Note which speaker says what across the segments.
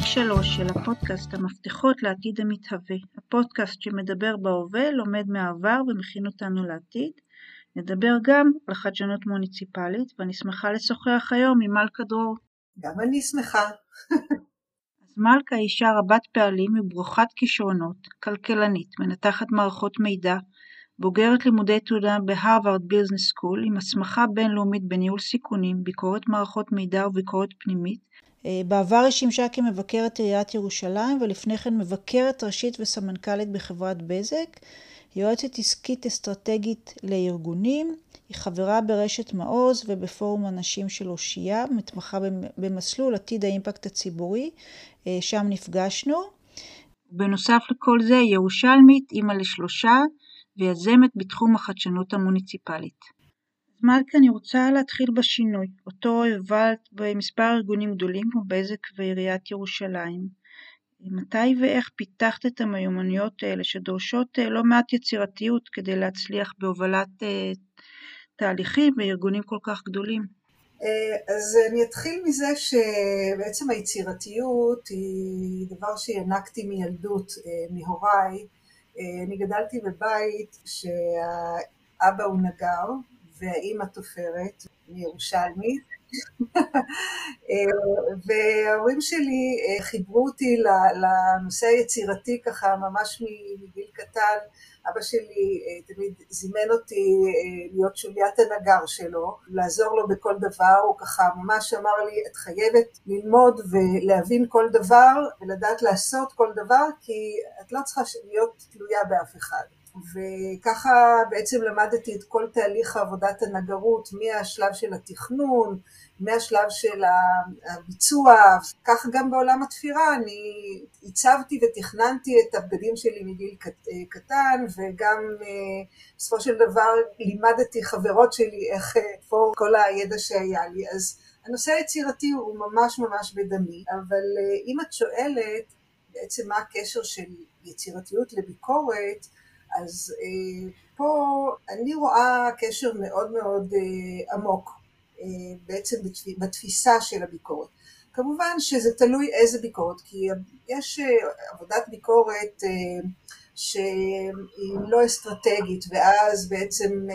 Speaker 1: פרק 3 של הפודקאסט המפתחות לעתיד המתהווה, הפודקאסט שמדבר בהווה, לומד מהעבר ומכין אותנו לעתיד. נדבר גם על חדשנות מוניציפלית, ואני שמחה לשוחח היום עם מלכה דרור.
Speaker 2: גם אני שמחה.
Speaker 1: אז מלכה היא אישה רבת פעלים וברוכת כישרונות, כלכלנית, מנתחת מערכות מידע, בוגרת לימודי תעודה בהרווארד ביזנס סקול עם הסמכה בינלאומית בניהול סיכונים, ביקורת מערכות מידע וביקורת פנימית. אה, בעבר היא שימשה כמבקרת עיריית ירושלים ולפני כן מבקרת ראשית וסמנכ"לית בחברת בזק. יועצת עסקית אסטרטגית לארגונים, היא חברה ברשת מעוז ובפורום הנשים של אושייה, מתמחה במסלול עתיד האימפקט הציבורי, אה, שם נפגשנו. בנוסף לכל זה, ירושלמית, אימא לשלושה, ויזמת בתחום החדשנות המוניציפלית. מלכה, אני רוצה להתחיל בשינוי, אותו הבלת במספר ארגונים גדולים כמו בזק ועיריית ירושלים. מתי ואיך פיתחת את המיומנויות האלה שדורשות אה, לא מעט יצירתיות כדי להצליח בהובלת אה, תהליכים וארגונים כל כך גדולים?
Speaker 2: אה, אז אני אתחיל מזה שבעצם היצירתיות היא דבר שינקתי מילדות מהוריי. אני גדלתי בבית שהאבא הוא נגר והאימא תופרת, מירושלמית, וההורים שלי אה, חיברו אותי לנושא היצירתי ככה ממש מגיל קטן. אבא שלי אה, תמיד זימן אותי אה, להיות שוליית הנגר שלו, לעזור לו בכל דבר, הוא ככה ממש אמר לי, את חייבת ללמוד ולהבין כל דבר ולדעת לעשות כל דבר, כי את לא צריכה להיות תלויה באף אחד. וככה בעצם למדתי את כל תהליך עבודת הנגרות מהשלב של התכנון, מהשלב של הביצוע, כך גם בעולם התפירה, אני הצבתי ותכננתי את הבגדים שלי מגיל קטן וגם אה, בסופו של דבר לימדתי חברות שלי איך אה, פה כל הידע שהיה לי, אז הנושא היצירתי הוא ממש ממש בדמי, אבל אה, אם את שואלת בעצם מה הקשר של יצירתיות לביקורת, אז אה, פה אני רואה קשר מאוד מאוד אה, עמוק אה, בעצם בתפיסה של הביקורת. כמובן שזה תלוי איזה ביקורת, כי יש עבודת ביקורת שהיא לא אסטרטגית, ואז בעצם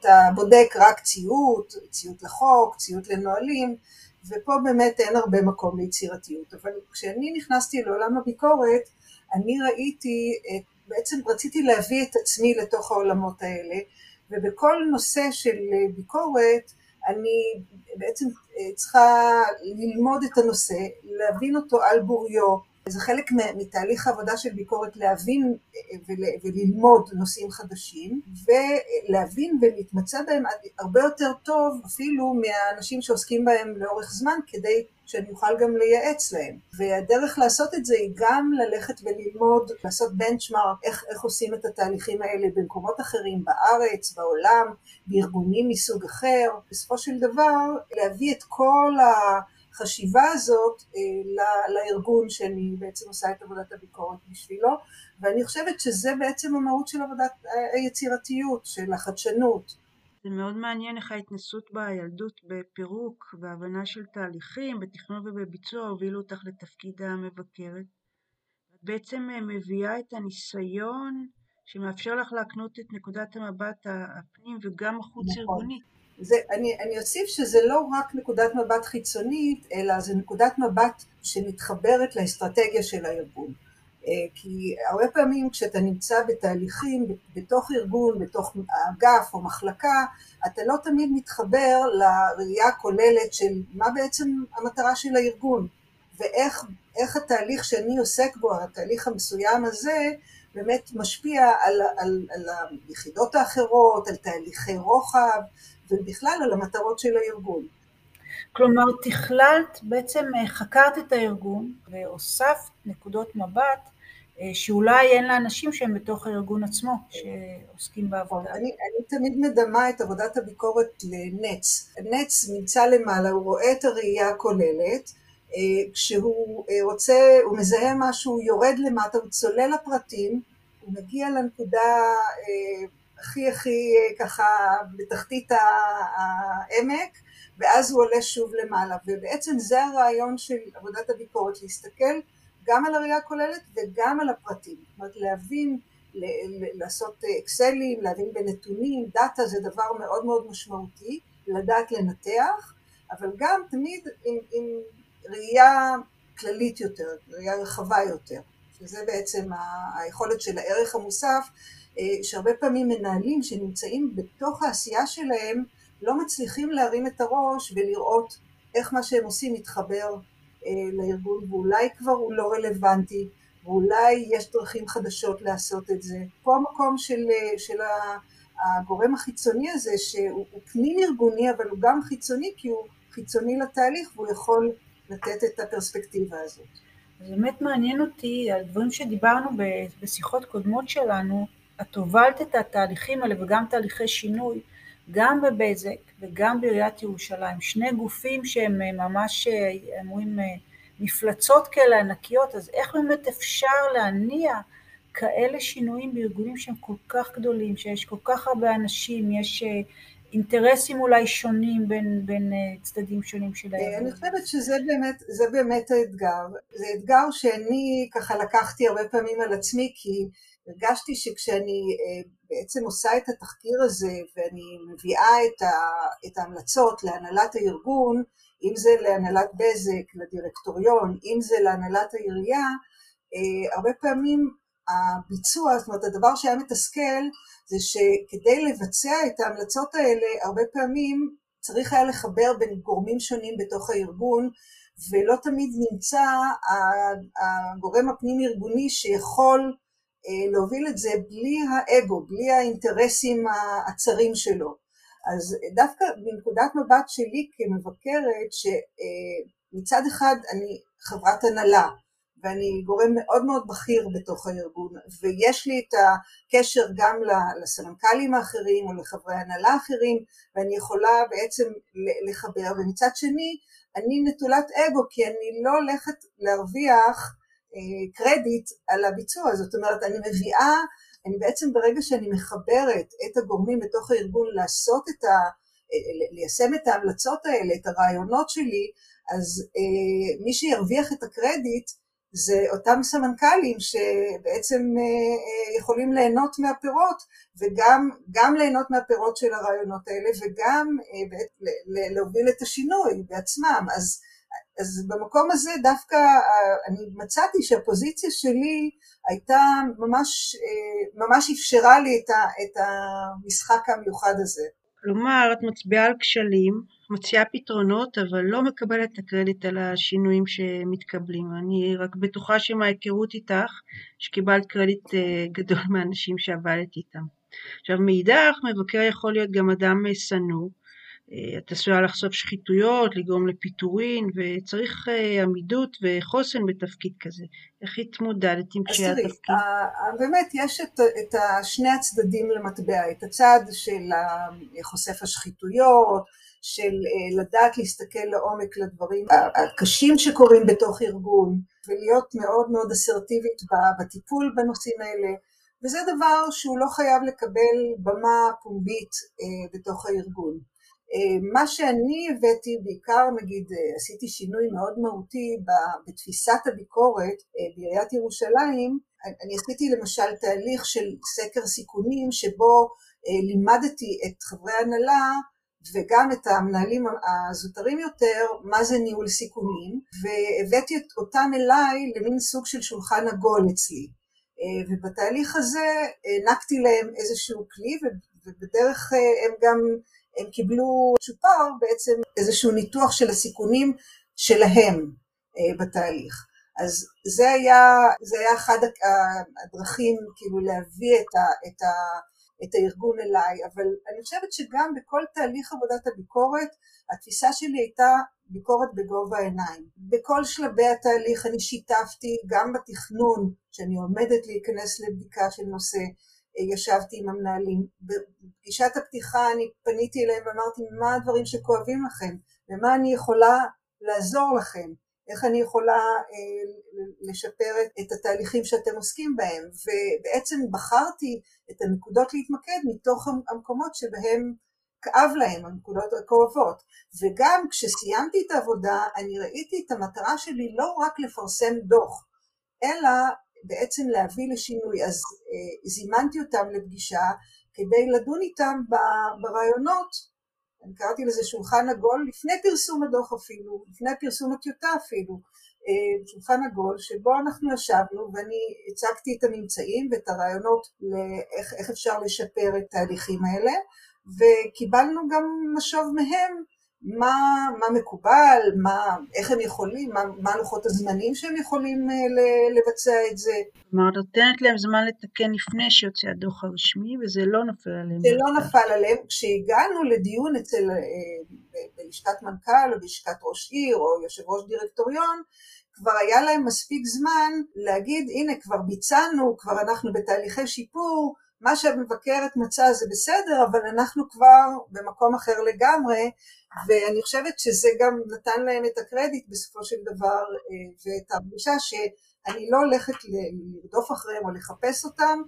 Speaker 2: אתה בודק רק ציות, ציות לחוק, ציות לנהלים, ופה באמת אין הרבה מקום ליצירתיות. אבל כשאני נכנסתי לעולם הביקורת, אני ראיתי, בעצם רציתי להביא את עצמי לתוך העולמות האלה, ובכל נושא של ביקורת אני בעצם אה, צריכה ללמוד את הנושא, להבין אותו על בוריו, זה חלק מתהליך העבודה של ביקורת להבין אה, וללמוד נושאים חדשים ולהבין ולהתמצא בהם הרבה יותר טוב אפילו מהאנשים שעוסקים בהם לאורך זמן כדי שאני אוכל גם לייעץ להם. והדרך לעשות את זה היא גם ללכת וללמוד, לעשות בנצ'מארק, איך, איך עושים את התהליכים האלה במקומות אחרים, בארץ, בעולם, בארגונים מסוג אחר. בסופו של דבר להביא את כל ה... החשיבה הזאת אה, לארגון שאני בעצם עושה את עבודת הביקורת בשבילו ואני חושבת שזה בעצם המהות של עבודת אה, היצירתיות, של החדשנות.
Speaker 1: זה מאוד מעניין איך ההתנסות בילדות בפירוק, בהבנה של תהליכים, בתכנון ובביצוע הובילו אותך לתפקיד המבקרת. את בעצם אה, מביאה את הניסיון שמאפשר לך להקנות את נקודת המבט הפנים וגם החוץ נכון. ארגונית.
Speaker 2: זה, אני, אני אוסיף שזה לא רק נקודת מבט חיצונית, אלא זה נקודת מבט שמתחברת לאסטרטגיה של הארגון. אה, כי הרבה פעמים כשאתה נמצא בתהליכים בתוך ארגון, בתוך אגף או מחלקה, אתה לא תמיד מתחבר לראייה הכוללת של מה בעצם המטרה של הארגון, ואיך התהליך שאני עוסק בו, התהליך המסוים הזה, באמת משפיע על, על, על היחידות האחרות, על תהליכי רוחב, ובכלל על המטרות של הארגון.
Speaker 1: כלומר, תכללת, בעצם אה, חקרת את הארגון והוספת נקודות מבט אה, שאולי אין לאנשים שהם בתוך הארגון עצמו, שעוסקים בעבודה.
Speaker 2: אני, אני תמיד מדמה את עבודת הביקורת לנץ. נץ נמצא למעלה, הוא רואה את הראייה הכוללת, אה, כשהוא רוצה, הוא מזהה משהו, הוא יורד למטה, הוא צולל לפרטים, הוא מגיע לנקודה הכי הכי ככה בתחתית העמק ואז הוא עולה שוב למעלה, ובעצם זה הרעיון של עבודת הביקורת, להסתכל גם על הראייה הכוללת וגם על הפרטים, זאת אומרת להבין, לעשות אקסלים, להבין בנתונים, דאטה זה דבר מאוד מאוד משמעותי, לדעת לנתח, אבל גם תמיד עם, עם ראייה כללית יותר, ראייה רחבה יותר, שזה בעצם היכולת של הערך המוסף, שהרבה פעמים מנהלים שנמצאים בתוך העשייה שלהם לא מצליחים להרים את הראש ולראות איך מה שהם עושים מתחבר אה, לארגון ואולי כבר הוא לא רלוונטי ואולי יש דרכים חדשות לעשות את זה. פה המקום של, אה, של הגורם החיצוני הזה שהוא פנים ארגוני אבל הוא גם חיצוני כי הוא חיצוני לתהליך והוא יכול לתת את הפרספקטיבה הזאת.
Speaker 1: זה באמת מעניין אותי, על דברים שדיברנו בשיחות קודמות שלנו, את הובלת את התהליכים האלה וגם תהליכי שינוי, גם בבזק וגם בעיריית ירושלים, שני גופים שהם אה, ממש אה, אומרים אה, מפלצות כאלה ענקיות, אז איך באמת אפשר להניע כאלה שינויים בארגונים שהם כל כך גדולים, שיש כל כך הרבה אנשים, יש אינטרסים אולי שונים בין, בין צדדים שונים של הארגון.
Speaker 2: אני חושבת שזה באמת, באמת האתגר. זה אתגר שאני ככה לקחתי הרבה פעמים על עצמי, כי הרגשתי שכשאני אה, בעצם עושה את התחקיר הזה ואני מביאה את, ה, את ההמלצות להנהלת הארגון, אם זה להנהלת בזק, לדירקטוריון, אם זה להנהלת העירייה, אה, הרבה פעמים הביצוע, זאת אומרת הדבר שהיה מתסכל זה שכדי לבצע את ההמלצות האלה הרבה פעמים צריך היה לחבר בין גורמים שונים בתוך הארגון ולא תמיד נמצא הגורם הפנים ארגוני שיכול להוביל את זה בלי האגו, בלי האינטרסים הצרים שלו. אז דווקא מנקודת מבט שלי כמבקרת, שמצד אחד אני חברת הנהלה, ואני גורם מאוד מאוד בכיר בתוך הארגון, ויש לי את הקשר גם לסמנכ"לים האחרים או לחברי הנהלה האחרים, ואני יכולה בעצם לחבר, ומצד שני אני נטולת אגו, כי אני לא הולכת להרוויח אה, קרדיט על הביצוע, זאת אומרת אני מביאה, אני בעצם ברגע שאני מחברת את הגורמים בתוך הארגון לעשות את ה... אה, ליישם את ההמלצות האלה, את הרעיונות שלי, אז אה, מי שירוויח את הקרדיט זה אותם סמנכ"לים שבעצם יכולים ליהנות מהפירות וגם ליהנות מהפירות של הרעיונות האלה וגם להוביל את השינוי בעצמם. אז אז במקום הזה דווקא אה, אני מצאתי שהפוזיציה שלי הייתה ממש, אה, ממש אפשרה לי את המשחק המיוחד הזה.
Speaker 1: כלומר, את מצביעה על כשלים, מציעה פתרונות, אבל לא מקבלת את הקרדיט על השינויים שמתקבלים. אני רק בטוחה שמההיכרות איתך, שקיבלת קרדיט אה, גדול מהאנשים שעבדת איתם. עכשיו, מאידך, מבקר יכול להיות גם אדם שנוא, את עשויה לחשוף שחיתויות, לגרום לפיטורין, וצריך אה, עמידות וחוסן בתפקיד כזה. איך התמודדת עם קשיי התפקיד?
Speaker 2: באמת יש את, את שני הצדדים למטבע, את הצד של חושף השחיתויות, של אה, לדעת להסתכל לעומק לדברים הקשים שקורים בתוך ארגון, ולהיות מאוד מאוד אסרטיבית בטיפול בנושאים האלה. וזה דבר שהוא לא חייב לקבל במה פומבית בתוך הארגון. אה, מה שאני הבאתי בעיקר נגיד אה, עשיתי שינוי מאוד מהותי בתפיסת הביקורת אה, בעיריית ירושלים אני עשיתי למשל תהליך של סקר סיכונים שבו לימדתי את חברי הנהלה וגם את המנהלים הזוטרים יותר מה זה ניהול סיכונים והבאתי אותם אליי למין סוג של שולחן עגול אצלי. ובתהליך הזה הענקתי להם איזשהו כלי ובדרך הם גם הם קיבלו צ'ופר בעצם איזשהו ניתוח של הסיכונים שלהם אה, בתהליך. אז זה היה, זה היה אחד הדרכים כאילו להביא את, ה, את, ה, את הארגון אליי, אבל אני חושבת שגם בכל תהליך עבודת הביקורת התפיסה שלי הייתה ביקורת בגובה העיניים. בכל שלבי התהליך אני שיתפתי גם בתכנון, שאני עומדת להיכנס לבדיקה של נושא, ישבתי עם המנהלים. בפגישת הפתיחה אני פניתי אליהם ואמרתי מה הדברים שכואבים לכם ומה אני יכולה לעזור לכם, איך אני יכולה אה, לשפר את התהליכים שאתם עוסקים בהם ובעצם בחרתי את הנקודות להתמקד מתוך המקומות שבהם כאב להם, הנקודות הכואבות. וגם כשסיימתי את העבודה, אני ראיתי את המטרה שלי לא רק לפרסם דוח, אלא בעצם להביא לשינוי. אז אה, זימנתי אותם לפגישה כדי לדון איתם ברעיונות, אני קראתי לזה שולחן עגול, לפני פרסום הדוח אפילו, לפני פרסום הטיוטה אפילו, אה, שולחן עגול שבו אנחנו ישבנו ואני הצגתי את הממצאים ואת הרעיונות לאיך אפשר לשפר את התהליכים האלה וקיבלנו גם משוב מהם מה, מה מקובל, מה, איך הם יכולים, מה, מה לוחות הזמנים שהם יכולים אה, לבצע את זה.
Speaker 1: כלומר, נותנת להם זמן לתקן לפני שיוצא הדוח הרשמי וזה לא נופל עליהם.
Speaker 2: זה לא נפל עליהם. כשהגענו לדיון אצל, אה, בלשכת מנכ"ל או בלשכת ראש עיר או יושב ראש דירקטוריון, כבר היה להם מספיק זמן להגיד הנה כבר ביצענו, כבר אנחנו בתהליכי שיפור, מה שהמבקרת מצאה זה בסדר, אבל אנחנו כבר במקום אחר לגמרי, ואני חושבת שזה גם נתן להם את הקרדיט בסופו של דבר, אה, ואת הפגישה שאני לא הולכת לרדוף אחריהם או לחפש אותם,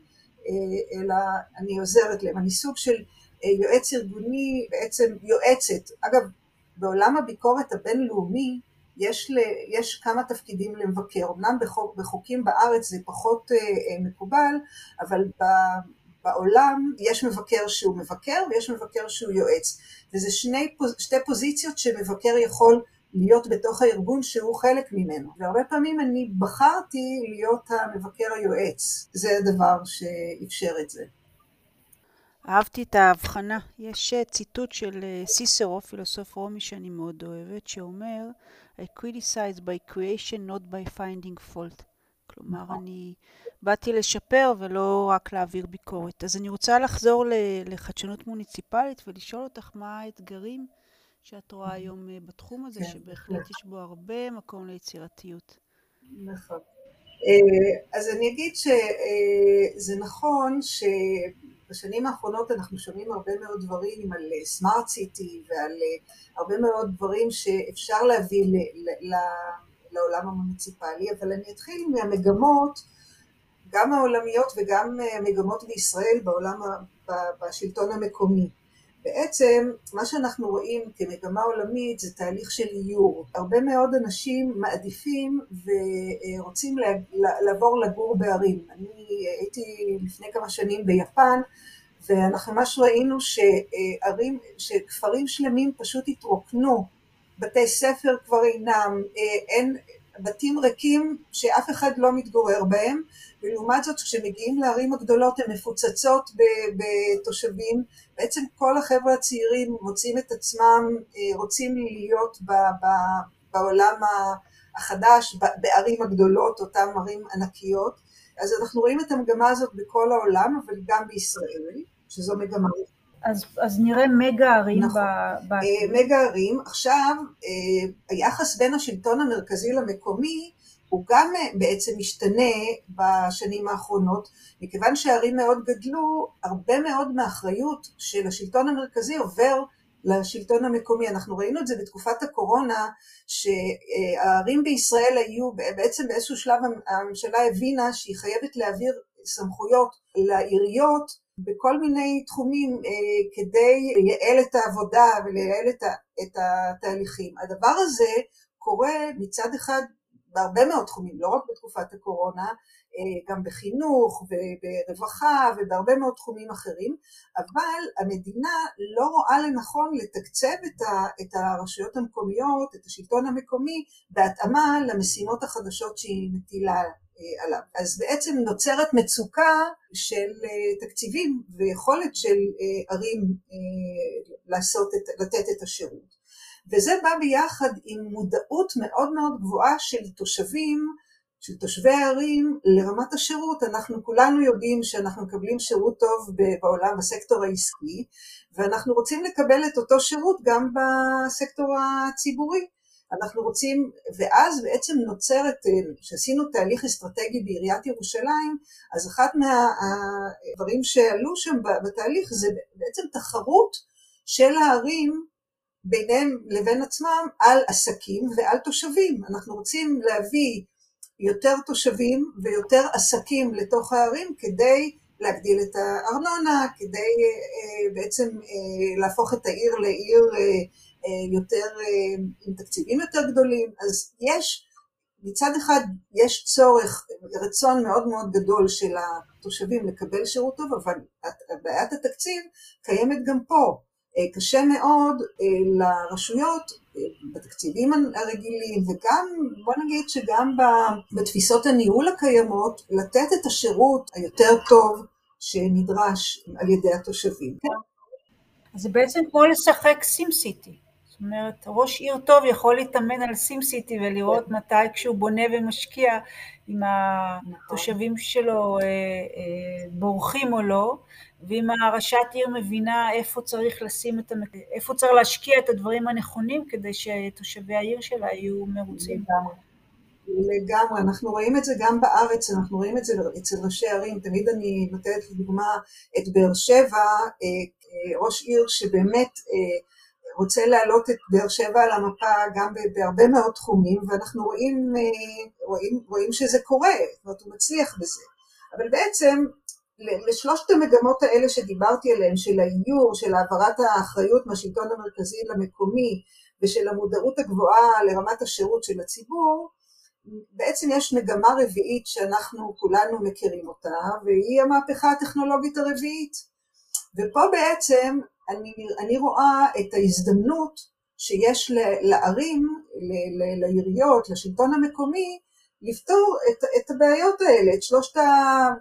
Speaker 2: אה, אלא אני עוזרת להם. אני סוג של אה, יועץ ארגוני, בעצם יועצת. אגב, בעולם הביקורת הבינלאומי, יש, ל, יש כמה תפקידים למבקר, אמנם בחוק, בחוקים בארץ זה פחות אה, מקובל, אבל בעולם יש מבקר שהוא מבקר ויש מבקר שהוא יועץ, וזה שני, שתי פוזיציות שמבקר יכול להיות בתוך הארגון שהוא חלק ממנו, והרבה פעמים אני בחרתי להיות המבקר היועץ, זה הדבר שאפשר את זה.
Speaker 1: אהבתי את ההבחנה. יש ציטוט של סיסרו, פילוסוף רומי שאני מאוד אוהבת, שאומר I criticize by creation not by finding fault. כלומר, נכון. אני באתי לשפר ולא רק להעביר ביקורת. אז אני רוצה לחזור לחדשנות מוניציפלית ולשאול אותך מה האתגרים שאת רואה היום אה, בתחום הזה, כן, שבהחלט יש בו הרבה מקום ליצירתיות.
Speaker 2: נכון. אה, אז אני אגיד שזה אה, נכון שבשנים האחרונות אנחנו שומעים הרבה מאוד דברים על סמארט סיטי ועל הרבה מאוד דברים שאפשר להביא לעולם המוניציפלי, אבל אני אתחיל מהמגמות גם העולמיות וגם המגמות בישראל בעולם, בשלטון המקומי. בעצם מה שאנחנו רואים כמגמה עולמית זה תהליך של איור. הרבה מאוד אנשים מעדיפים ורוצים לעבור לגור בערים. אני הייתי לפני כמה שנים ביפן ואנחנו ממש ראינו שערים, שכפרים שלמים פשוט התרוקנו, בתי ספר כבר אינם, אין, בתים ריקים שאף אחד לא מתגורר בהם ולעומת זאת כשמגיעים לערים הגדולות הן מפוצצות בתושבים, בעצם כל החבר'ה הצעירים מוצאים את עצמם, אה, רוצים להיות בעולם החדש, בערים הגדולות, אותן ערים ענקיות, אז אנחנו רואים את המגמה הזאת בכל העולם, אבל גם בישראל, שזו מגמה
Speaker 1: אז, אז נראה מגה ערים נכון. ב... ב...
Speaker 2: אה, מגה ערים. עכשיו, אה, היחס בין השלטון המרכזי למקומי הוא גם אה, בעצם משתנה בשנים האחרונות, מכיוון שהערים מאוד גדלו, הרבה מאוד מהאחריות של השלטון המרכזי עובר לשלטון המקומי. אנחנו ראינו את זה בתקופת הקורונה, שהערים בישראל היו, בעצם באיזשהו שלב הממשלה הבינה שהיא חייבת להעביר סמכויות לעיריות בכל מיני תחומים אה, כדי לייעל את העבודה ולייעל את התהליכים. הדבר הזה קורה מצד אחד בהרבה מאוד תחומים, לא רק בתקופת הקורונה, אה, גם בחינוך וברווחה ובהרבה מאוד תחומים אחרים, אבל המדינה לא רואה לנכון לתקצב את הרשויות המקומיות, את השלטון המקומי, בהתאמה למשימות החדשות שהיא מטילה עליו. אז בעצם נוצרת מצוקה של אה, תקציבים ויכולת של ערים לעשות, לתת את השירות. וזה בא ביחד עם מודעות מאוד מאוד גבוהה של תושבים, של תושבי הערים לרמת השירות. אנחנו כולנו יודעים שאנחנו מקבלים שירות טוב בעולם בסקטור העסקי, ואנחנו רוצים לקבל את אותו שירות גם בסקטור הציבורי. אנחנו רוצים, ואז בעצם נוצרת, כשעשינו תהליך אסטרטגי בעיריית ירושלים, אז אחת מהדברים שעלו שם בתהליך זה בעצם תחרות של הערים ביניהם לבין עצמם על עסקים ועל תושבים. אנחנו רוצים להביא יותר תושבים ויותר עסקים לתוך הערים כדי להגדיל את הארנונה, כדי בעצם להפוך את העיר לעיר יותר, עם תקציבים יותר גדולים. אז יש, מצד אחד יש צורך, רצון מאוד מאוד גדול של התושבים לקבל שירות טוב, אבל בעיית התקציב קיימת גם פה. קשה מאוד לרשויות בתקציבים הרגילים וגם בוא נגיד שגם בתפיסות הניהול הקיימות לתת את השירות היותר טוב שנדרש על ידי התושבים.
Speaker 1: אז זה בעצם כמו לשחק סים סיטי. זאת אומרת, ראש עיר טוב יכול להתאמן על סים סיטי ולראות כן. מתי כשהוא בונה ומשקיע אם התושבים שלו אה, אה, בורחים או לא, ואם הראשת עיר מבינה איפה צריך לשים את המק... איפה צריך להשקיע את הדברים הנכונים כדי שתושבי העיר שלה יהיו מרוצים.
Speaker 2: לגמרי, אנחנו רואים את זה גם בארץ, אנחנו רואים את זה אצל ראשי ערים, תמיד אני נותנת לדוגמה את באר שבע, אה, ראש עיר שבאמת רוצה להעלות את באר שבע על המפה גם בהרבה מאוד תחומים, ואנחנו רואים, רואים, רואים שזה קורה, זאת אומרת הוא מצליח בזה. אבל בעצם לשלושת המגמות האלה שדיברתי עליהן, של האיור, של העברת האחריות מהשלטון המרכזי למקומי ושל המודעות הגבוהה לרמת השירות של הציבור, בעצם יש מגמה רביעית שאנחנו כולנו מכירים אותה, והיא המהפכה הטכנולוגית הרביעית. ופה בעצם אני, אני רואה את ההזדמנות שיש לערים, לעיריות, לשלטון המקומי, לפתור את, את הבעיות האלה, את שלושת ה...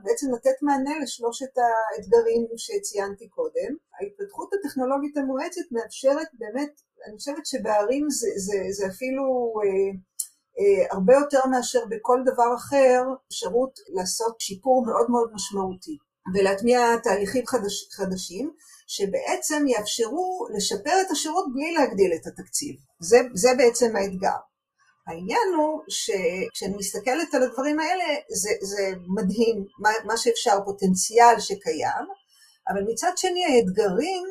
Speaker 2: בעצם לתת מענה לשלושת האתגרים שציינתי קודם. ההתפתחות הטכנולוגית המואצת מאפשרת באמת, אני חושבת שבערים זה, זה, זה אפילו אה, אה, הרבה יותר מאשר בכל דבר אחר, אפשרות לעשות שיפור מאוד מאוד משמעותי ולהטמיע תהליכים חדש, חדשים שבעצם יאפשרו לשפר את השירות בלי להגדיל את התקציב. זה, זה בעצם האתגר. העניין הוא שכשאני מסתכלת על הדברים האלה זה, זה מדהים מה, מה שאפשר, פוטנציאל שקיים, אבל מצד שני האתגרים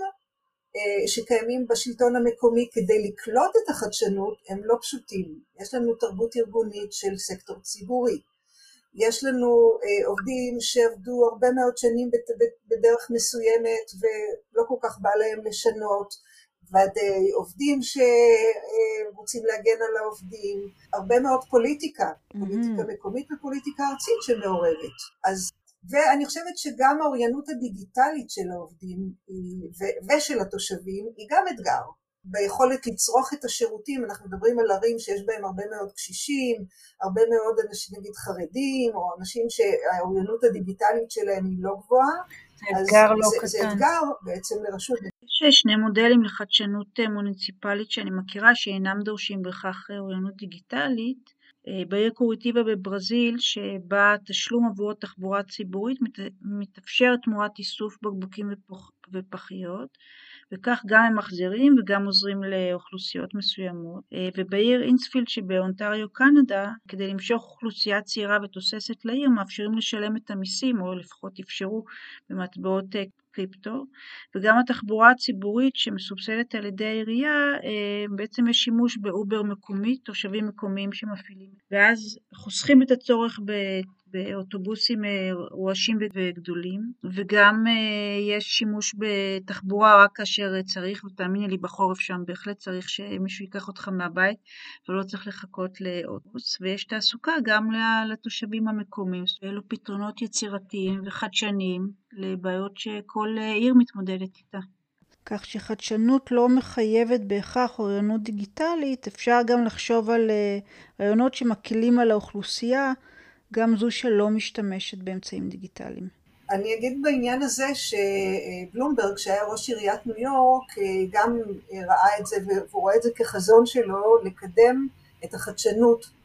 Speaker 2: אה, שקיימים בשלטון המקומי כדי לקלוט את החדשנות הם לא פשוטים. יש לנו תרבות ארגונית של סקטור ציבורי, יש לנו אה, עובדים שעבדו הרבה מאוד שנים בדרך מסוימת ולא כל כך בא להם לשנות, ועדי עובדים שרוצים להגן על העובדים, הרבה מאוד פוליטיקה, mm-hmm. פוליטיקה מקומית ופוליטיקה ארצית שמעורבת. אז, ואני חושבת שגם האוריינות הדיגיטלית של העובדים ושל התושבים היא גם אתגר. ביכולת לצרוך את השירותים, אנחנו מדברים על ערים שיש בהם הרבה מאוד קשישים, הרבה מאוד אנשים נגיד חרדים, או אנשים שהאוריינות הדיגיטלית שלהם היא לא גבוהה,
Speaker 1: זה אתגר לא
Speaker 2: קטן. זה אתגר בעצם לרשות.
Speaker 1: יש שני מודלים לחדשנות אה, מוניציפלית שאני מכירה שאינם דורשים בהכרח אה, אוריינות דיגיטלית. אה, בעיר קוריטיבה בברזיל, שבה תשלום עבור התחבורה הציבורית מתאפשר תמורת איסוף בקבוקים ופחיות. וכך גם הם מחזירים וגם עוזרים לאוכלוסיות מסוימות. אה, ובעיר אינספילד שבאונטריו קנדה, כדי למשוך אוכלוסייה צעירה ותוססת לעיר, מאפשרים לשלם את המיסים, או לפחות אפשרו במטבעות אה, קריפטו, וגם התחבורה הציבורית שמסובסדת על ידי העירייה, אה, בעצם יש שימוש באובר מקומי, תושבים מקומיים שמפעילים, ואז חוסכים את הצורך באוטובוסים אה, רועשים וגדולים, וגם אה, יש שימוש בתחבורה רק כאשר צריך, ותאמיני לי בחורף שם בהחלט צריך שמישהו ייקח אותך מהבית ולא צריך לחכות לאוטובוס, ויש תעסוקה גם לתושבים המקומיים, אלו פתרונות יצירתיים וחדשניים לבעיות שכל עיר מתמודדת איתה. כך שחדשנות לא מחייבת בהכרח אוריינות דיגיטלית, אפשר גם לחשוב על אה, רעיונות שמקלים על האוכלוסייה גם זו שלא משתמשת באמצעים דיגיטליים.
Speaker 2: אני אגיד בעניין הזה שבלומברג, שהיה ראש עיריית ניו יורק, גם ראה את זה והוא רואה את זה כחזון שלו לקדם את החדשנות אה,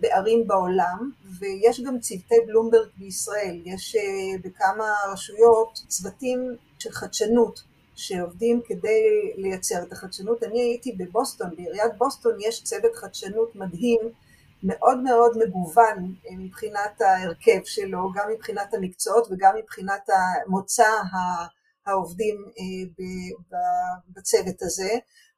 Speaker 2: בערים בעולם, ויש גם צוותי בלומברג בישראל, יש אה, בכמה רשויות צוותים של חדשנות שעובדים כדי לייצר את החדשנות. אני הייתי בבוסטון, בעיריית בוסטון יש צוות חדשנות מדהים מאוד מאוד מגוון אה, מבחינת ההרכב שלו, גם מבחינת המקצועות וגם מבחינת מוצא העובדים אה, בצוות הזה,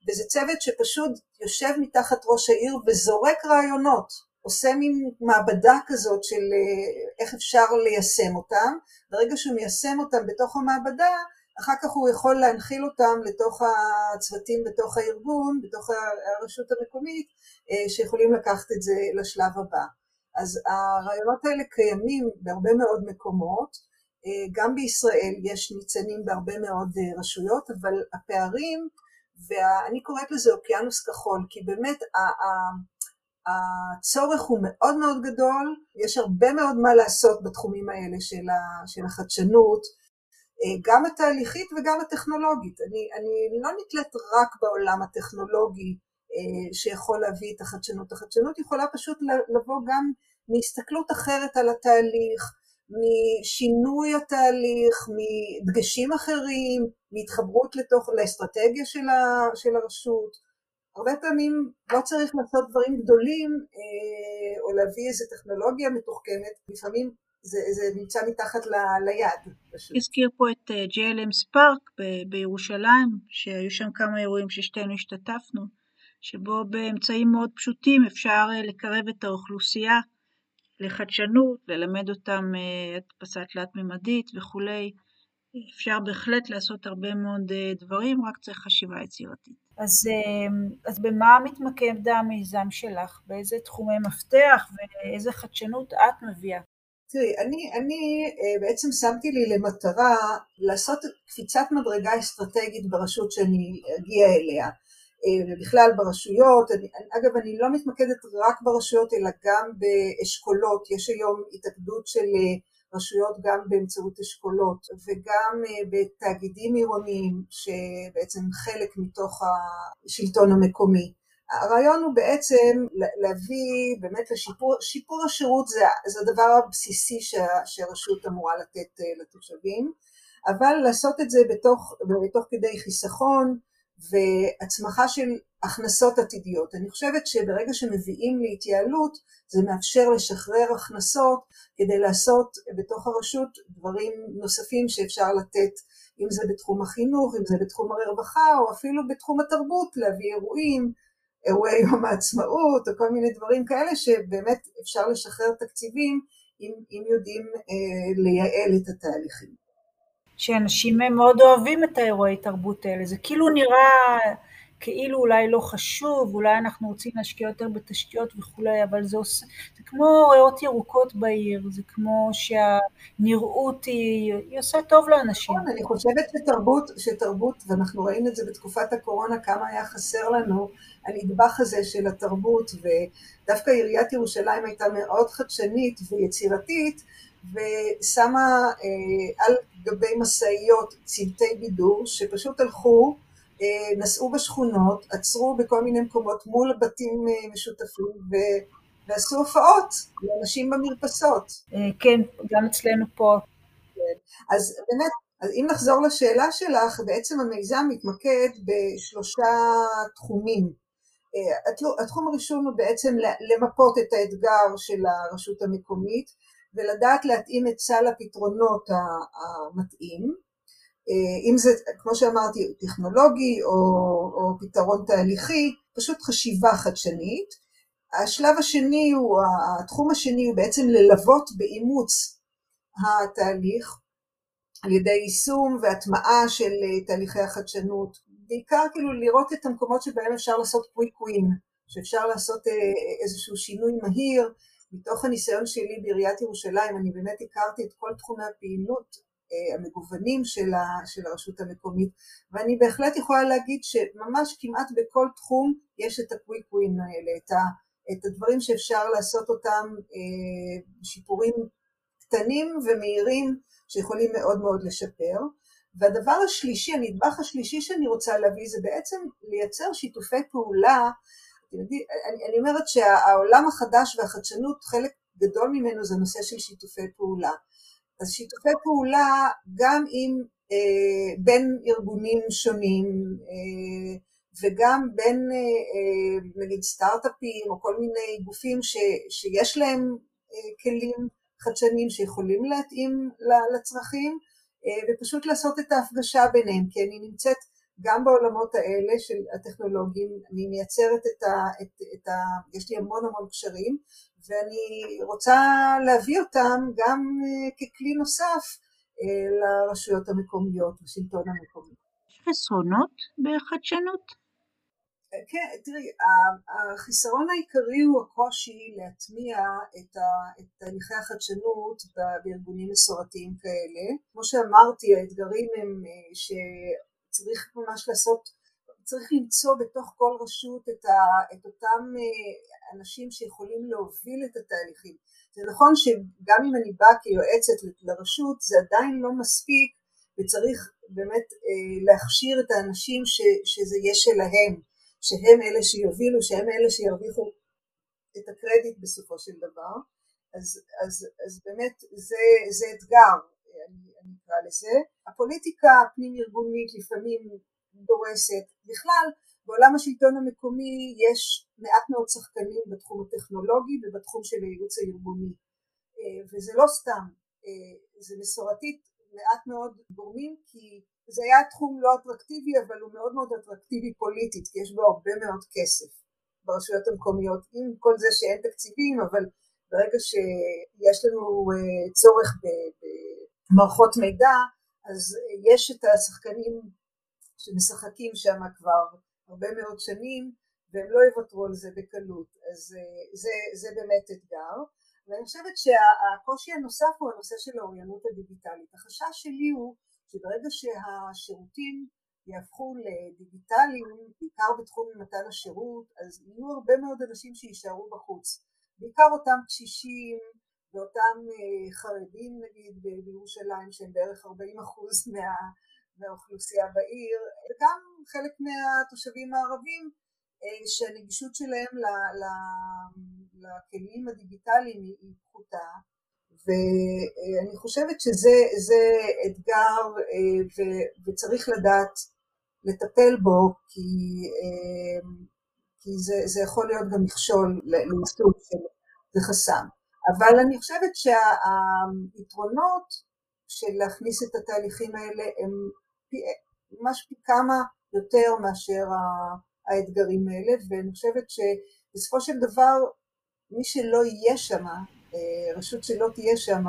Speaker 2: וזה צוות שפשוט יושב מתחת ראש העיר וזורק רעיונות. עושה מין מעבדה כזאת של איך אפשר ליישם אותם, ברגע שהוא מיישם אותם בתוך המעבדה אחר כך הוא יכול להנחיל אותם לתוך הצוותים בתוך הארגון, בתוך הרשות המקומית, שיכולים לקחת את זה לשלב הבא. אז הרעיונות האלה קיימים בהרבה מאוד מקומות, גם בישראל יש ניצנים בהרבה מאוד רשויות, אבל הפערים, ואני קוראת לזה אוקיינוס כחול, כי באמת הצורך הוא מאוד מאוד גדול, יש הרבה מאוד מה לעשות בתחומים האלה של החדשנות, גם התהליכית וגם הטכנולוגית. אני, אני לא נתלית רק בעולם הטכנולוגי שיכול להביא את החדשנות. החדשנות יכולה פשוט לבוא גם מהסתכלות אחרת על התהליך, משינוי התהליך, מדגשים אחרים, מהתחברות לתוך, לאסטרטגיה של, ה, של הרשות. הרבה פעמים לא צריך לעשות דברים גדולים או להביא איזו טכנולוגיה מתוחכמת, לפעמים זה, זה נמצא מתחת ל, ליד.
Speaker 1: הזכיר פה את JLM ספארק ב- בירושלים, שהיו שם כמה אירועים ששתינו השתתפנו, שבו באמצעים מאוד פשוטים אפשר לקרב את האוכלוסייה לחדשנות, ללמד אותם הדפסת תלת-ממדית וכולי. אפשר בהחלט לעשות הרבה מאוד דברים, רק צריך חשיבה יצירתית.
Speaker 3: אז, אז במה מתמקד המיזם שלך? באיזה תחומי מפתח ואיזה חדשנות את מביאה?
Speaker 2: תראי, אני, אני בעצם שמתי לי למטרה לעשות קפיצת מדרגה אסטרטגית ברשות שאני אגיע אליה. ובכלל ברשויות, אני, אגב אני לא מתמקדת רק ברשויות אלא גם באשכולות, יש היום התאגדות של רשויות גם באמצעות אשכולות וגם בתאגידים עירוניים שבעצם חלק מתוך השלטון המקומי. הרעיון הוא בעצם להביא באמת לשיפור, שיפור השירות זה, זה הדבר הבסיסי שהרשות אמורה לתת לתושבים, אבל לעשות את זה בתוך, בתוך כדי חיסכון והצמחה של הכנסות עתידיות. אני חושבת שברגע שמביאים להתייעלות זה מאפשר לשחרר הכנסות כדי לעשות בתוך הרשות דברים נוספים שאפשר לתת אם זה בתחום החינוך, אם זה בתחום הרווחה או אפילו בתחום התרבות, להביא אירועים, אירועי יום העצמאות או כל מיני דברים כאלה שבאמת אפשר לשחרר תקציבים אם, אם יודעים אה, לייעל את התהליכים.
Speaker 3: שאנשים מאוד אוהבים את האירועי תרבות האלה, זה כאילו נראה כאילו אולי לא חשוב, אולי אנחנו רוצים להשקיע יותר בתשתיות וכולי, אבל זה, עושה, זה כמו ריאות ירוקות בעיר, זה כמו שהנראות היא, היא עושה טוב לאנשים.
Speaker 2: נכון, אני חושבת שתרבות, שתרבות, ואנחנו ראינו את זה בתקופת הקורונה, כמה היה חסר לנו הנדבך הזה של התרבות, ודווקא עיריית ירושלים הייתה מאוד חדשנית ויצירתית, ושמה אה, על גבי משאיות צוותי בידור שפשוט הלכו, אה, נסעו בשכונות, עצרו בכל מיני מקומות מול בתים אה, משותפים ו... ועשו הופעות לאנשים במרפסות.
Speaker 3: כן, גם אצלנו פה.
Speaker 2: כן. אז באמת, אז אם נחזור לשאלה שלך, בעצם המיזם מתמקד בשלושה תחומים. התחום הראשון הוא בעצם למפות את האתגר של הרשות המקומית, ולדעת להתאים את סל הפתרונות המתאים, אה, אם זה כמו שאמרתי טכנולוגי או, או פתרון תהליכי, פשוט חשיבה חדשנית. השלב השני הוא, התחום השני הוא בעצם ללוות באימוץ התהליך על ידי יישום והטמעה של אה, תהליכי החדשנות, בעיקר כאילו לראות את המקומות שבהם אפשר לעשות קוויקווין, שאפשר לעשות אה, איזשהו שינוי מהיר, מתוך הניסיון שלי בעיריית ירושלים אני באמת הכרתי את כל תחומי הפעילות אה, המגוונים של, ה, של הרשות המקומית ואני בהחלט יכולה להגיד שממש כמעט בכל תחום יש את הקוויק ווין האלה, את, ה, את הדברים שאפשר לעשות אותם אה, שיפורים קטנים ומהירים שיכולים מאוד מאוד לשפר. והדבר השלישי, הנדבך השלישי שאני רוצה להביא זה בעצם לייצר שיתופי פעולה אני, אני אומרת שהעולם החדש והחדשנות, חלק גדול ממנו זה נושא של שיתופי פעולה. אז שיתופי פעולה גם עם, אה, בין ארגונים שונים אה, וגם בין אה, אה, נגיד סטארט-אפים או כל מיני גופים ש, שיש להם אה, כלים חדשניים שיכולים להתאים לצרכים אה, ופשוט לעשות את ההפגשה ביניהם כי אני נמצאת גם בעולמות האלה של הטכנולוגיים, אני מייצרת את ה... את, את ה יש לי המון המון קשרים, ואני רוצה להביא אותם גם ככלי נוסף לרשויות המקומיות, לשלטון המקומי.
Speaker 1: יש חסרונות בחדשנות?
Speaker 2: כן, תראי, החיסרון העיקרי הוא הקושי להטמיע את תהליכי החדשנות בארגונים מסורתיים כאלה. כמו שאמרתי, האתגרים הם אה, שצריך ממש לעשות, צריך למצוא בתוך כל רשות את, ה, את אותם אה, אנשים שיכולים להוביל את התהליכים. זה נכון שגם אם אני באה כיועצת לרשות, זה עדיין לא מספיק וצריך באמת אה, להכשיר את האנשים ש, שזה יהיה שלהם. שהם אלה שיובילו, שהם אלה שירוויחו את הקרדיט בסופו של דבר, אז, אז, אז באמת זה, זה אתגר, אקרא לזה. הפוליטיקה הפנים ארגונית לפעמים דורסת, בכלל בעולם השלטון המקומי יש מעט מאוד שחקנים בתחום הטכנולוגי ובתחום של הייעוץ הארגוני, אה, וזה לא סתם, אה, זה מסורתית מעט מאוד גורמים כי זה היה תחום לא אטרקטיבי אבל הוא מאוד מאוד אטרקטיבי פוליטית כי יש בו הרבה מאוד כסף ברשויות המקומיות. עם כל זה שאין תקציבים אבל ברגע שיש לנו אה, צורך במערכות מידע אז יש את השחקנים שמשחקים שם כבר הרבה מאוד שנים והם לא יוותרו על זה בקלות. אז אה, זה, זה באמת אתגר. ואני חושבת שהקושי הנוסף הוא הנושא של האוריינות הדיגיטלית. החשש שלי הוא שברגע שהשירותים יהפכו לדיגיטליים, בעיקר בתחום מתן השירות, אז יהיו הרבה מאוד אנשים שיישארו בחוץ. בעיקר אותם קשישים ואותם אה, חרדים נגיד בירושלים שהם בערך 40 אחוז מה, מהאוכלוסייה בעיר, וגם חלק מהתושבים הערבים אה, שהנגישות שלהם לכלים הדיגיטליים היא פחותה ואני חושבת שזה אתגר אה, וצריך לדעת לטפל בו כי, אה, כי זה, זה יכול להיות גם מכשול לניסוי של זה חסם. אבל אני חושבת שהיתרונות של להכניס את התהליכים האלה הם פי, ממש פי כמה יותר מאשר האתגרים האלה ואני חושבת שבסופו של דבר מי שלא יהיה שם אה, רשות שלא תהיה שם,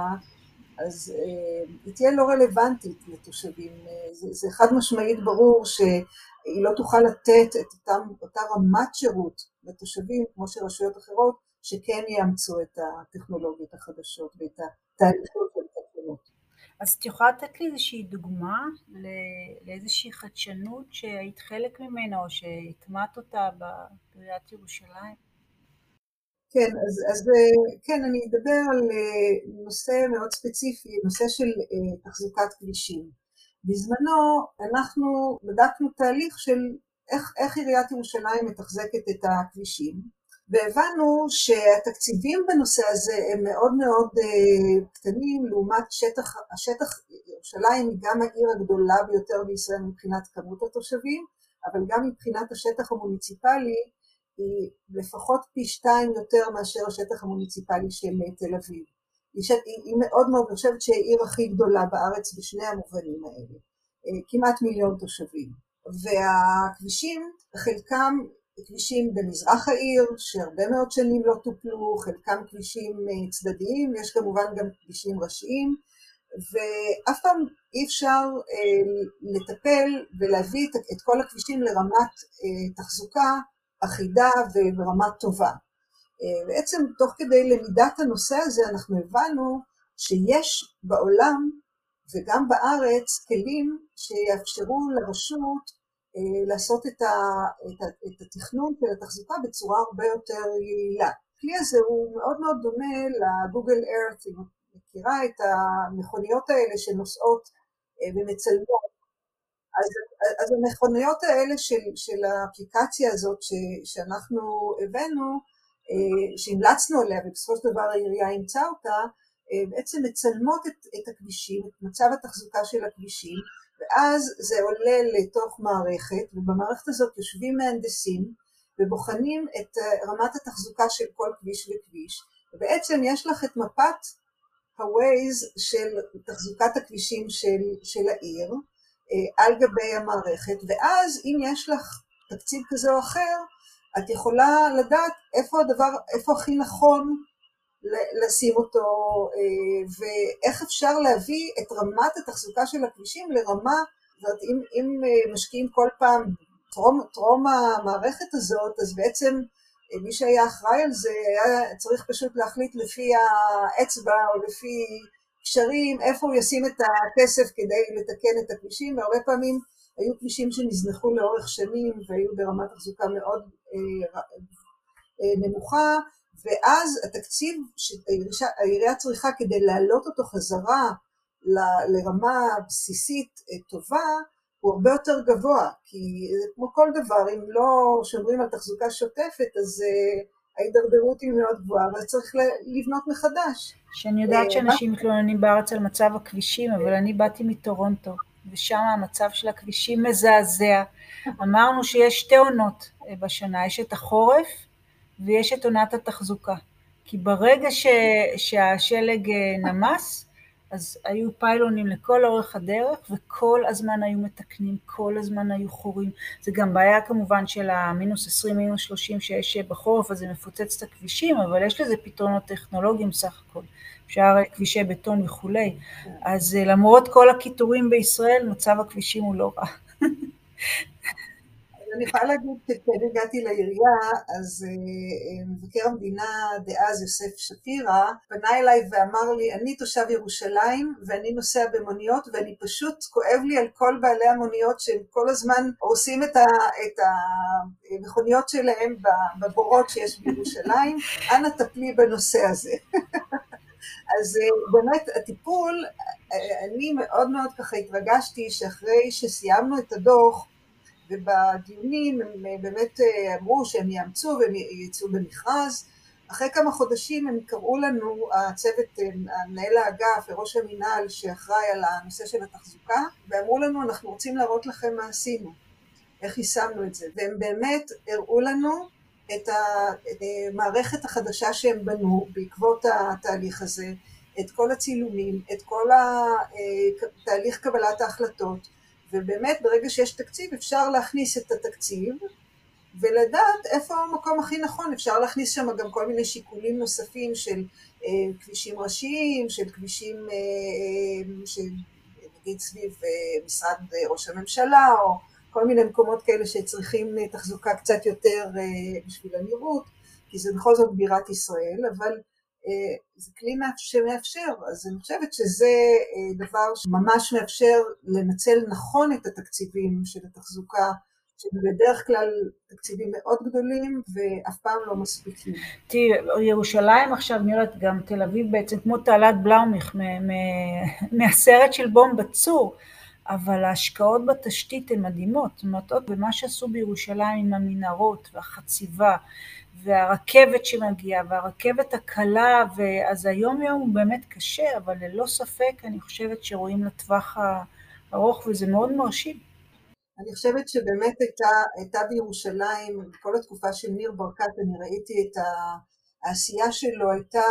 Speaker 2: אז אה, היא תהיה לא רלוונטית לתושבים. אה, זה, זה חד משמעית ברור שהיא לא תוכל לתת את אותם, אותה רמת שירות לתושבים כמו שרשויות אחרות שכן יאמצו את הטכנולוגיות החדשות ואת התהליכים של הטכנולוגיות.
Speaker 3: אז את יכולה לתת לי איזושהי דוגמה לאיזושהי חדשנות שהיית חלק ממנה או שהטמעת אותה בעיריית ירושלים?
Speaker 2: כן, אז, אז כן, אני אדבר על אה, נושא מאוד ספציפי, נושא של אה, תחזוקת כבישים. בזמנו אנחנו בדקנו תהליך של איך, איך עיריית ירושלים מתחזקת את הכבישים, והבנו שהתקציבים בנושא הזה הם מאוד מאוד קטנים לעומת שטח, השטח, ירושלים היא גם העיר הגדולה ביותר בישראל מבחינת כמות התושבים, אבל גם מבחינת השטח המוניציפלי היא לפחות פי שתיים יותר מאשר השטח המוניציפלי של תל אביב. היא, היא מאוד מאוד, אני חושבת שהיא העיר הכי גדולה בארץ בשני המובנים האלה, אה, כמעט מיליון תושבים. והכבישים, חלקם כבישים במזרח העיר, שהרבה מאוד שנים לא טופלו, חלקם כבישים אה, צדדיים, יש כמובן גם כבישים ראשיים, ואף פעם אי אפשר אה, לטפל ולהביא את, את כל הכבישים לרמת אה, תחזוקה אחידה וברמה טובה. אה, בעצם תוך כדי למידת הנושא הזה אנחנו הבנו שיש בעולם וגם בארץ כלים שיאפשרו לרשות לעשות את, ה, את, ה, את התכנון של התחזוקה בצורה הרבה יותר יעילה. הכלי הזה הוא מאוד מאוד דומה לגוגל ארת, אם את מכירה את המכוניות האלה שנוסעות אה, ומצלמות אז, אז המכוניות האלה של, של האפליקציה הזאת ש, שאנחנו הבאנו, אה, שהמלצנו עליה ובסופו של דבר העירייה אימצה אותה, אה, בעצם מצלמות את, את הכבישים, את מצב התחזוקה של הכבישים, ואז זה עולה לתוך מערכת, ובמערכת הזאת יושבים מהנדסים ובוחנים את אה, רמת התחזוקה של כל כביש וכביש, ובעצם יש לך את מפת ה-Waze של תחזוקת הכבישים של, של העיר, אה, על גבי המערכת, ואז אם יש לך תקציב כזה או אחר, את יכולה לדעת איפה הדבר, איפה הכי נכון לשים אותו, ואיך אפשר להביא את רמת התחזוקה של הכבישים לרמה, זאת אומרת, אם, אם משקיעים כל פעם טרום, טרום המערכת הזאת, אז בעצם מי שהיה אחראי על זה היה צריך פשוט להחליט לפי האצבע או לפי קשרים איפה הוא ישים את הכסף כדי לתקן את הכבישים, והרבה פעמים היו כבישים שנזנחו לאורך שנים והיו ברמת תחזוקה מאוד אה, אה, נמוכה, ואז התקציב שהעירייה צריכה כדי להעלות אותו חזרה לרמה בסיסית אה, טובה, הוא הרבה יותר גבוה, כי כמו כל דבר, אם לא שומרים על תחזוקה שוטפת, אז ההידרדרות היא מאוד גבוהה, אבל צריך לבנות מחדש.
Speaker 1: שאני יודעת שאנשים מתלוננים בארץ על מצב הכבישים, אבל אני באתי מטורונטו, ושם המצב של הכבישים מזעזע. אמרנו שיש שתי עונות אה, בשנה, יש את החורף ויש את עונת התחזוקה. כי ברגע ש, שהשלג אה, נמס, אז היו פיילונים לכל אורך הדרך, וכל הזמן היו מתקנים, כל הזמן היו חורים. זה גם בעיה כמובן של המינוס 20, מינוס 30 שיש בחורף, אז זה מפוצץ את הכבישים, אבל יש לזה פתרונות טכנולוגיים סך הכל. אפשר כבישי בטון וכולי. אז אה, למרות כל הקיטורים בישראל, מצב הכבישים הוא לא רע.
Speaker 2: אני יכולה להגיד שכשאני הגעתי לעירייה, אז אה, מבקר המדינה דאז יוסף שפירא פנה אליי ואמר לי, אני תושב ירושלים ואני נוסע במוניות ואני פשוט כואב לי על כל בעלי המוניות שהם כל הזמן הורסים את, את המכוניות שלהם בבורות שיש בירושלים, אנא טפלי בנושא הזה. אז אה, באמת הטיפול, אה, אני מאוד מאוד ככה התרגשתי שאחרי שסיימנו את הדוח ובדיונים הם אה, באמת אמרו שהם יאמצו והם יצאו במכרז, אחרי כמה חודשים הם קראו לנו, הצוות, מנהל האגף וראש המינהל שאחראי על הנושא של התחזוקה, ואמרו לנו אנחנו רוצים להראות לכם מה עשינו, איך יישמנו את זה, והם באמת הראו לנו את המערכת החדשה שהם בנו בעקבות התהליך הזה, את כל הצילומים, את כל תהליך קבלת ההחלטות, ובאמת ברגע שיש תקציב אפשר להכניס את התקציב ולדעת איפה המקום הכי נכון, אפשר להכניס שם גם כל מיני שיקולים נוספים של אה, כבישים ראשיים, של כבישים אה, אה של נגיד סביב אה, משרד ראש הממשלה או כל מיני מקומות כאלה שצריכים אה, תחזוקה קצת יותר אה, בשביל הנראות, כי זה בכל זאת בירת ישראל, אבל אה, זה כלי שמאפשר, אז אני חושבת שזה דבר שממש מאפשר לנצל נכון את התקציבים של התחזוקה, שהם בדרך כלל תקציבים מאוד גדולים ואף פעם לא מספיקים.
Speaker 1: תראי, ירושלים עכשיו נראית גם תל אביב בעצם כמו תעלת בלאומיך מהסרט של בום בצור. אבל ההשקעות בתשתית הן מדהימות, עוד במה שעשו בירושלים עם המנהרות והחציבה והרכבת שמגיעה והרכבת הקלה, אז היום יום הוא באמת קשה, אבל ללא ספק אני חושבת שרואים לטווח הארוך וזה מאוד מרשים.
Speaker 2: אני חושבת שבאמת הייתה, הייתה בירושלים, בכל התקופה של ניר ברקת, אני ראיתי את העשייה שלו, הייתה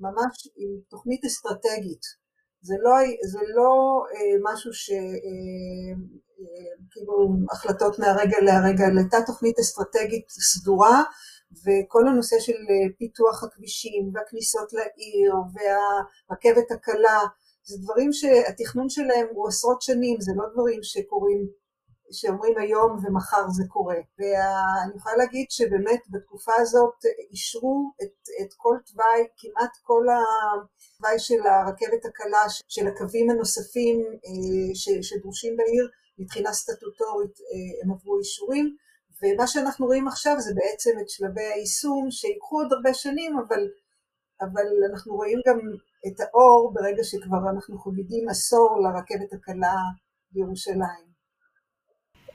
Speaker 2: ממש עם תוכנית אסטרטגית. זה לא, זה לא אה, משהו ש... אה, אה, כאילו החלטות מהרגע להרגע, אלא הייתה תוכנית אסטרטגית סדורה וכל הנושא של אה, פיתוח הכבישים והכניסות לעיר והרכבת הקלה זה דברים שהתכנון שלהם הוא עשרות שנים, זה לא דברים שקורים שאומרים היום ומחר זה קורה. ואני יכולה להגיד שבאמת בתקופה הזאת אישרו את, את כל תוואי, כמעט כל התוואי של הרכבת הקלה, של הקווים הנוספים אה, שדרושים בעיר, מבחינה סטטוטורית אה, הם עברו אישורים. ומה שאנחנו רואים עכשיו זה בעצם את שלבי היישום שיקחו עוד הרבה שנים, אבל, אבל אנחנו רואים גם את האור ברגע שכבר אנחנו חוגגים עשור לרכבת הקלה בירושלים.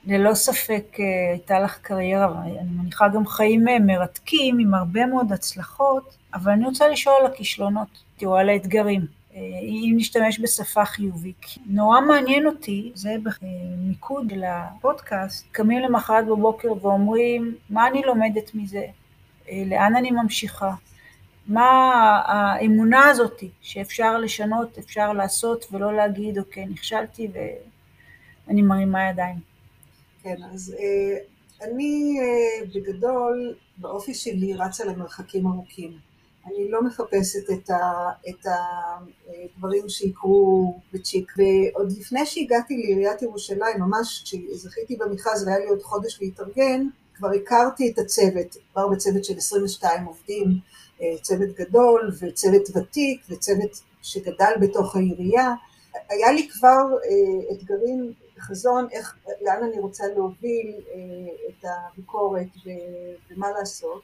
Speaker 1: ללא ספק אה, הייתה לך קריירה, אני מניחה גם חיים אה, מרתקים עם הרבה מאוד הצלחות, אבל אני רוצה לשאול על הכישלונות, תראו, על האתגרים. אה, אם נשתמש בשפה חיובית. נורא מעניין אותי, זה במיקוד לפודקאסט, קמים למחרת בבוקר ואומרים, מה אני לומדת מזה? לאן אני ממשיכה? מה האמונה הזאת שאפשר לשנות, אפשר לעשות, ולא להגיד, אוקיי, נכשלתי ואני מרימה ידיים.
Speaker 2: כן, אז אה, אני אה, בגדול, באופי שלי רצה למרחקים ארוכים. אני לא מחפשת את, ה, את הדברים שיקרו בצ'יק. ועוד לפני שהגעתי לעיריית ירושלים, ממש כשזכיתי במכרז והיה לי עוד חודש להתארגן, כבר הכרתי את הצוות, כבר בצוות של 22 עובדים, אה, צוות גדול וצוות ותיק וצוות שגדל בתוך העירייה. היה לי כבר אה, אתגרים, חזון, איך, לאן אני רוצה להוביל אה, את הביקורת ומה לעשות,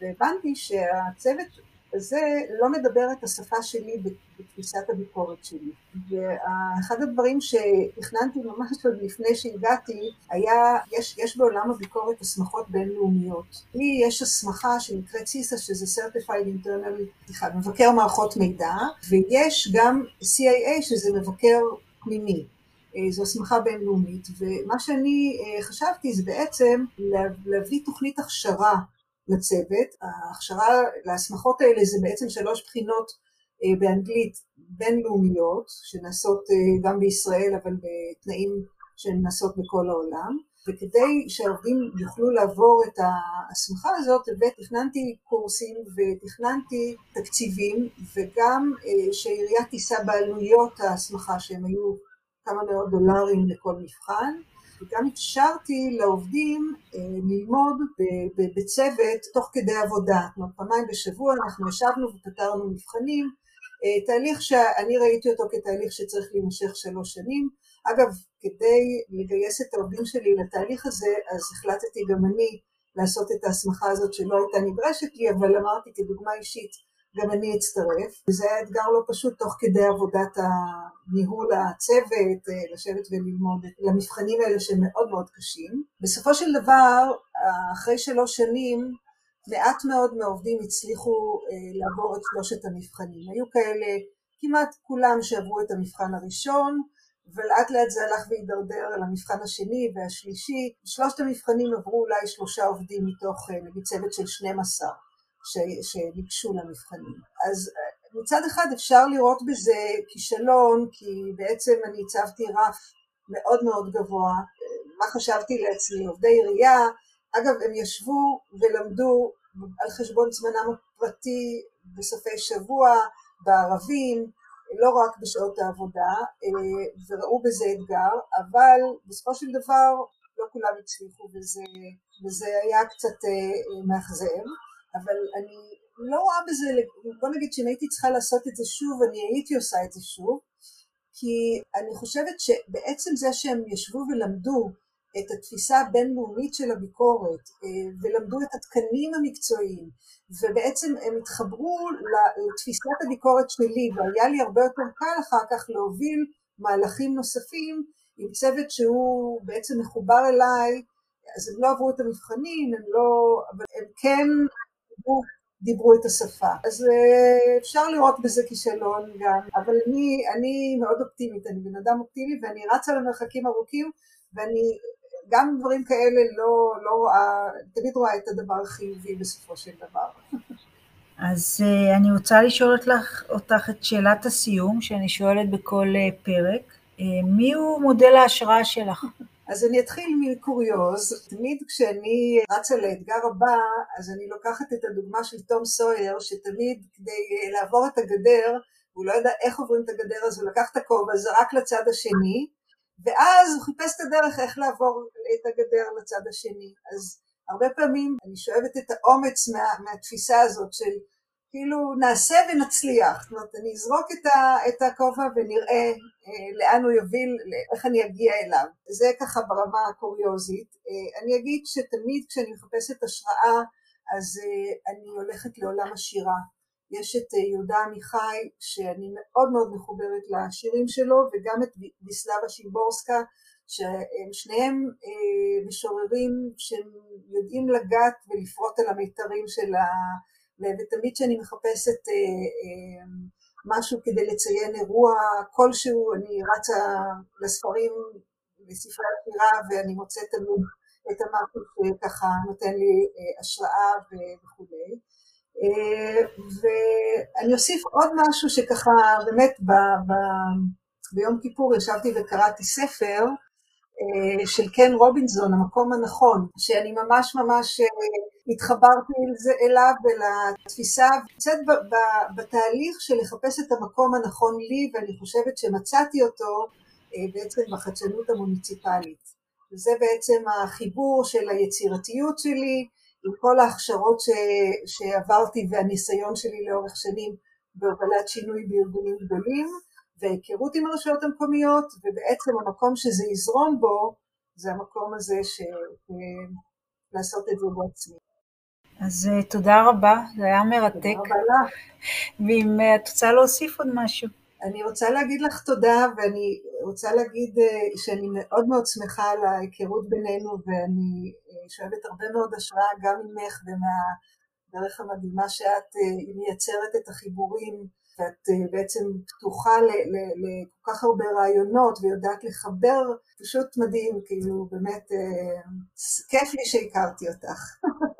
Speaker 2: והבנתי שהצוות הזה לא מדבר את השפה שלי בתפיסת הביקורת שלי. ואחד הדברים שתכננתי ממש עוד לפני שהגעתי היה, יש, יש בעולם הביקורת הסמכות בינלאומיות. לי יש הסמכה שנקראת סיסה שזה Certified Internal, סליחה, מבקר מערכות מידע, ויש גם CIA שזה מבקר פנימי. אה, זו הסמכה בינלאומית, ומה שאני אה, חשבתי זה בעצם להביא תוכנית הכשרה לצוות. ההכשרה להסמכות האלה זה בעצם שלוש בחינות אה, באנגלית בינלאומיות, שנעשות גם בישראל אבל בתנאים שהן נעשות בכל העולם, וכדי שהעובדים יוכלו לעבור את ההסמכה הזאת, תכננתי קורסים ותכננתי תקציבים, וגם שהעירייה תישא בעלויות ההסמכה שהם היו כמה מאות דולרים לכל מבחן. וגם אפשרתי לעובדים אה, ללמוד בצוות תוך כדי עבודה, כלומר פעמיים בשבוע אנחנו ישבנו ופתרנו מבחנים, אה, תהליך שאני ראיתי אותו כתהליך שצריך להימשך שלוש שנים, אגב כדי לגייס את העובדים שלי לתהליך הזה אז החלטתי גם אני לעשות את ההסמכה הזאת שלא הייתה נדרשת לי אבל אמרתי כדוגמה אישית גם אני אצטרף, וזה היה אתגר לא פשוט תוך כדי עבודת ניהול הצוות, אה, לשבת וללמוד למבחנים האלה שהם מאוד מאוד קשים. בסופו של דבר, אחרי שלוש שנים, מעט מאוד מהעובדים הצליחו אה, לעבור את שלושת המבחנים. היו כאלה, כמעט כולם שעברו את המבחן הראשון, ולאט לאט זה הלך והידרדר למבחן השני והשלישי. שלושת המבחנים עברו אולי שלושה עובדים מתוך אה, נגיד צוות של 12. שניגשו למבחנים. אז מצד אחד אפשר לראות בזה כישלון, כי בעצם אני הצבתי רף מאוד מאוד גבוה. מה חשבתי לעצמי? עובדי עירייה, אגב, הם ישבו ולמדו על חשבון זמנם הפרטי בסופי שבוע, בערבים, לא רק בשעות העבודה, וראו בזה אתגר, אבל בסופו של דבר לא כולם הצליחו וזה, וזה היה קצת אה, מאכזב. אבל אני לא רואה בזה, בוא נגיד שאם הייתי צריכה לעשות את זה שוב, אני הייתי עושה את זה שוב, כי אני חושבת שבעצם זה שהם ישבו ולמדו את התפיסה הבינלאומית של הביקורת אה, ולמדו את התקנים המקצועיים ובעצם הם התחברו לתפיסת הביקורת שלי והיה לי הרבה יותר קל אחר כך להוביל מהלכים נוספים עם צוות שהוא בעצם מחובר אליי אז הם לא עברו את המבחנים, הם לא, אבל הם כן דיברו, דיברו את השפה. אז אה, אפשר לראות בזה כישלון גם, אבל אני, אני מאוד אופטימית, אני בן אדם אופטימי ואני רצה למרחקים ארוכים ואני גם דברים כאלה לא, לא רואה, תמיד רואה את הדבר החיובי בסופו של דבר.
Speaker 3: אז uh, אני רוצה לשאול אותך, אותך את שאלת הסיום שאני שואלת בכל uh, פרק. Uh, מי הוא מודל ההשראה שלך?
Speaker 2: אז אני אתחיל מקוריוז, תמיד כשאני רצה לאתגר הבא, אז אני לוקחת את הדוגמה של תום סויר, שתמיד כדי לעבור את הגדר, הוא לא ידע איך עוברים את הגדר, אז הוא לקח את הכובע, זרק לצד השני, ואז הוא חיפש את הדרך איך לעבור את הגדר לצד השני. אז הרבה פעמים אני שואבת את האומץ מה, מהתפיסה הזאת של כאילו נעשה ונצליח, זאת אומרת אני אזרוק את הכובע ונראה אה, לאן הוא יוביל, איך אני אגיע אליו. זה ככה ברמה הקוריוזית. אה, אני אגיד שתמיד כשאני מחפשת השראה אז אה, אני הולכת לעולם השירה. יש את יהודה עמיחי שאני מאוד מאוד מחוברת לשירים שלו וגם את ביסלבה שימבורסקה שהם שניהם משוררים שהם יודעים לגעת ולפרוט על המיתרים של ה... ותמיד כשאני מחפשת משהו כדי לציין אירוע כלשהו, אני רצה לספרים, לספרי השירה ואני מוצאת תמיד את המשהו שככה נותן לי אה, השראה וכולי. אה, ואני אוסיף עוד משהו שככה באמת ב, ב, ביום כיפור ישבתי וקראתי ספר אה, של קן רובינזון, המקום הנכון, שאני ממש ממש התחברתי אליו ולתפיסה, נמצאת בתהליך של לחפש את המקום הנכון לי ואני חושבת שמצאתי אותו בעצם בחדשנות המוניציפלית. וזה בעצם החיבור של היצירתיות שלי עם כל ההכשרות ש, שעברתי והניסיון שלי לאורך שנים בהובלת שינוי בארגונים גדולים והיכרות עם הרשויות המקומיות ובעצם המקום שזה יזרום בו זה המקום הזה של לעשות את זה בעצמי.
Speaker 3: אז אה, תודה רבה, זה היה מרתק. תודה
Speaker 2: רבה לך.
Speaker 3: ואם אה, את רוצה להוסיף עוד משהו.
Speaker 2: אני רוצה להגיד לך תודה ואני רוצה להגיד אה, שאני מאוד מאוד שמחה על ההיכרות בינינו ואני שואבת הרבה מאוד השראה גם ממך ומהדרך המדהימה שאת מייצרת את החיבורים ואת בעצם פתוחה לכל כך הרבה רעיונות ויודעת לחבר, פשוט מדהים, כאילו באמת כיף לי שהכרתי אותך.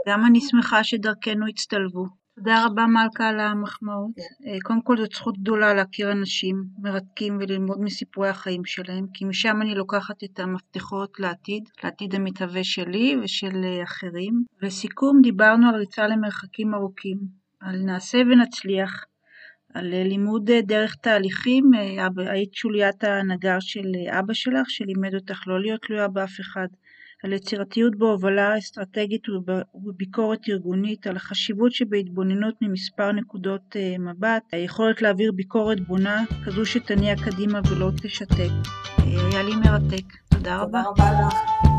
Speaker 1: גם אני שמחה שדרכנו הצטלבו. תודה רבה מלכה על המחמאות. כן. אה, קודם כל זאת זכות גדולה להכיר אנשים מרתקים וללמוד מסיפורי החיים שלהם, כי משם אני לוקחת את המפתחות לעתיד, לעתיד המתהווה שלי ושל אה, אחרים. לסיכום, דיברנו על ריצה למרחקים ארוכים, על נעשה ונצליח, על אה, לימוד דרך תהליכים, היית שוליית הנגר של אבא שלך, שלימד אותך לא להיות תלויה באף אחד. על יצירתיות בהובלה אסטרטגית ובביקורת ארגונית, על החשיבות שבהתבוננות ממספר נקודות אה, מבט, היכולת להעביר ביקורת בונה, כזו שתניע קדימה ולא תשתק. אה, היה לי מרתק. תודה רבה.
Speaker 2: תודה רבה לך.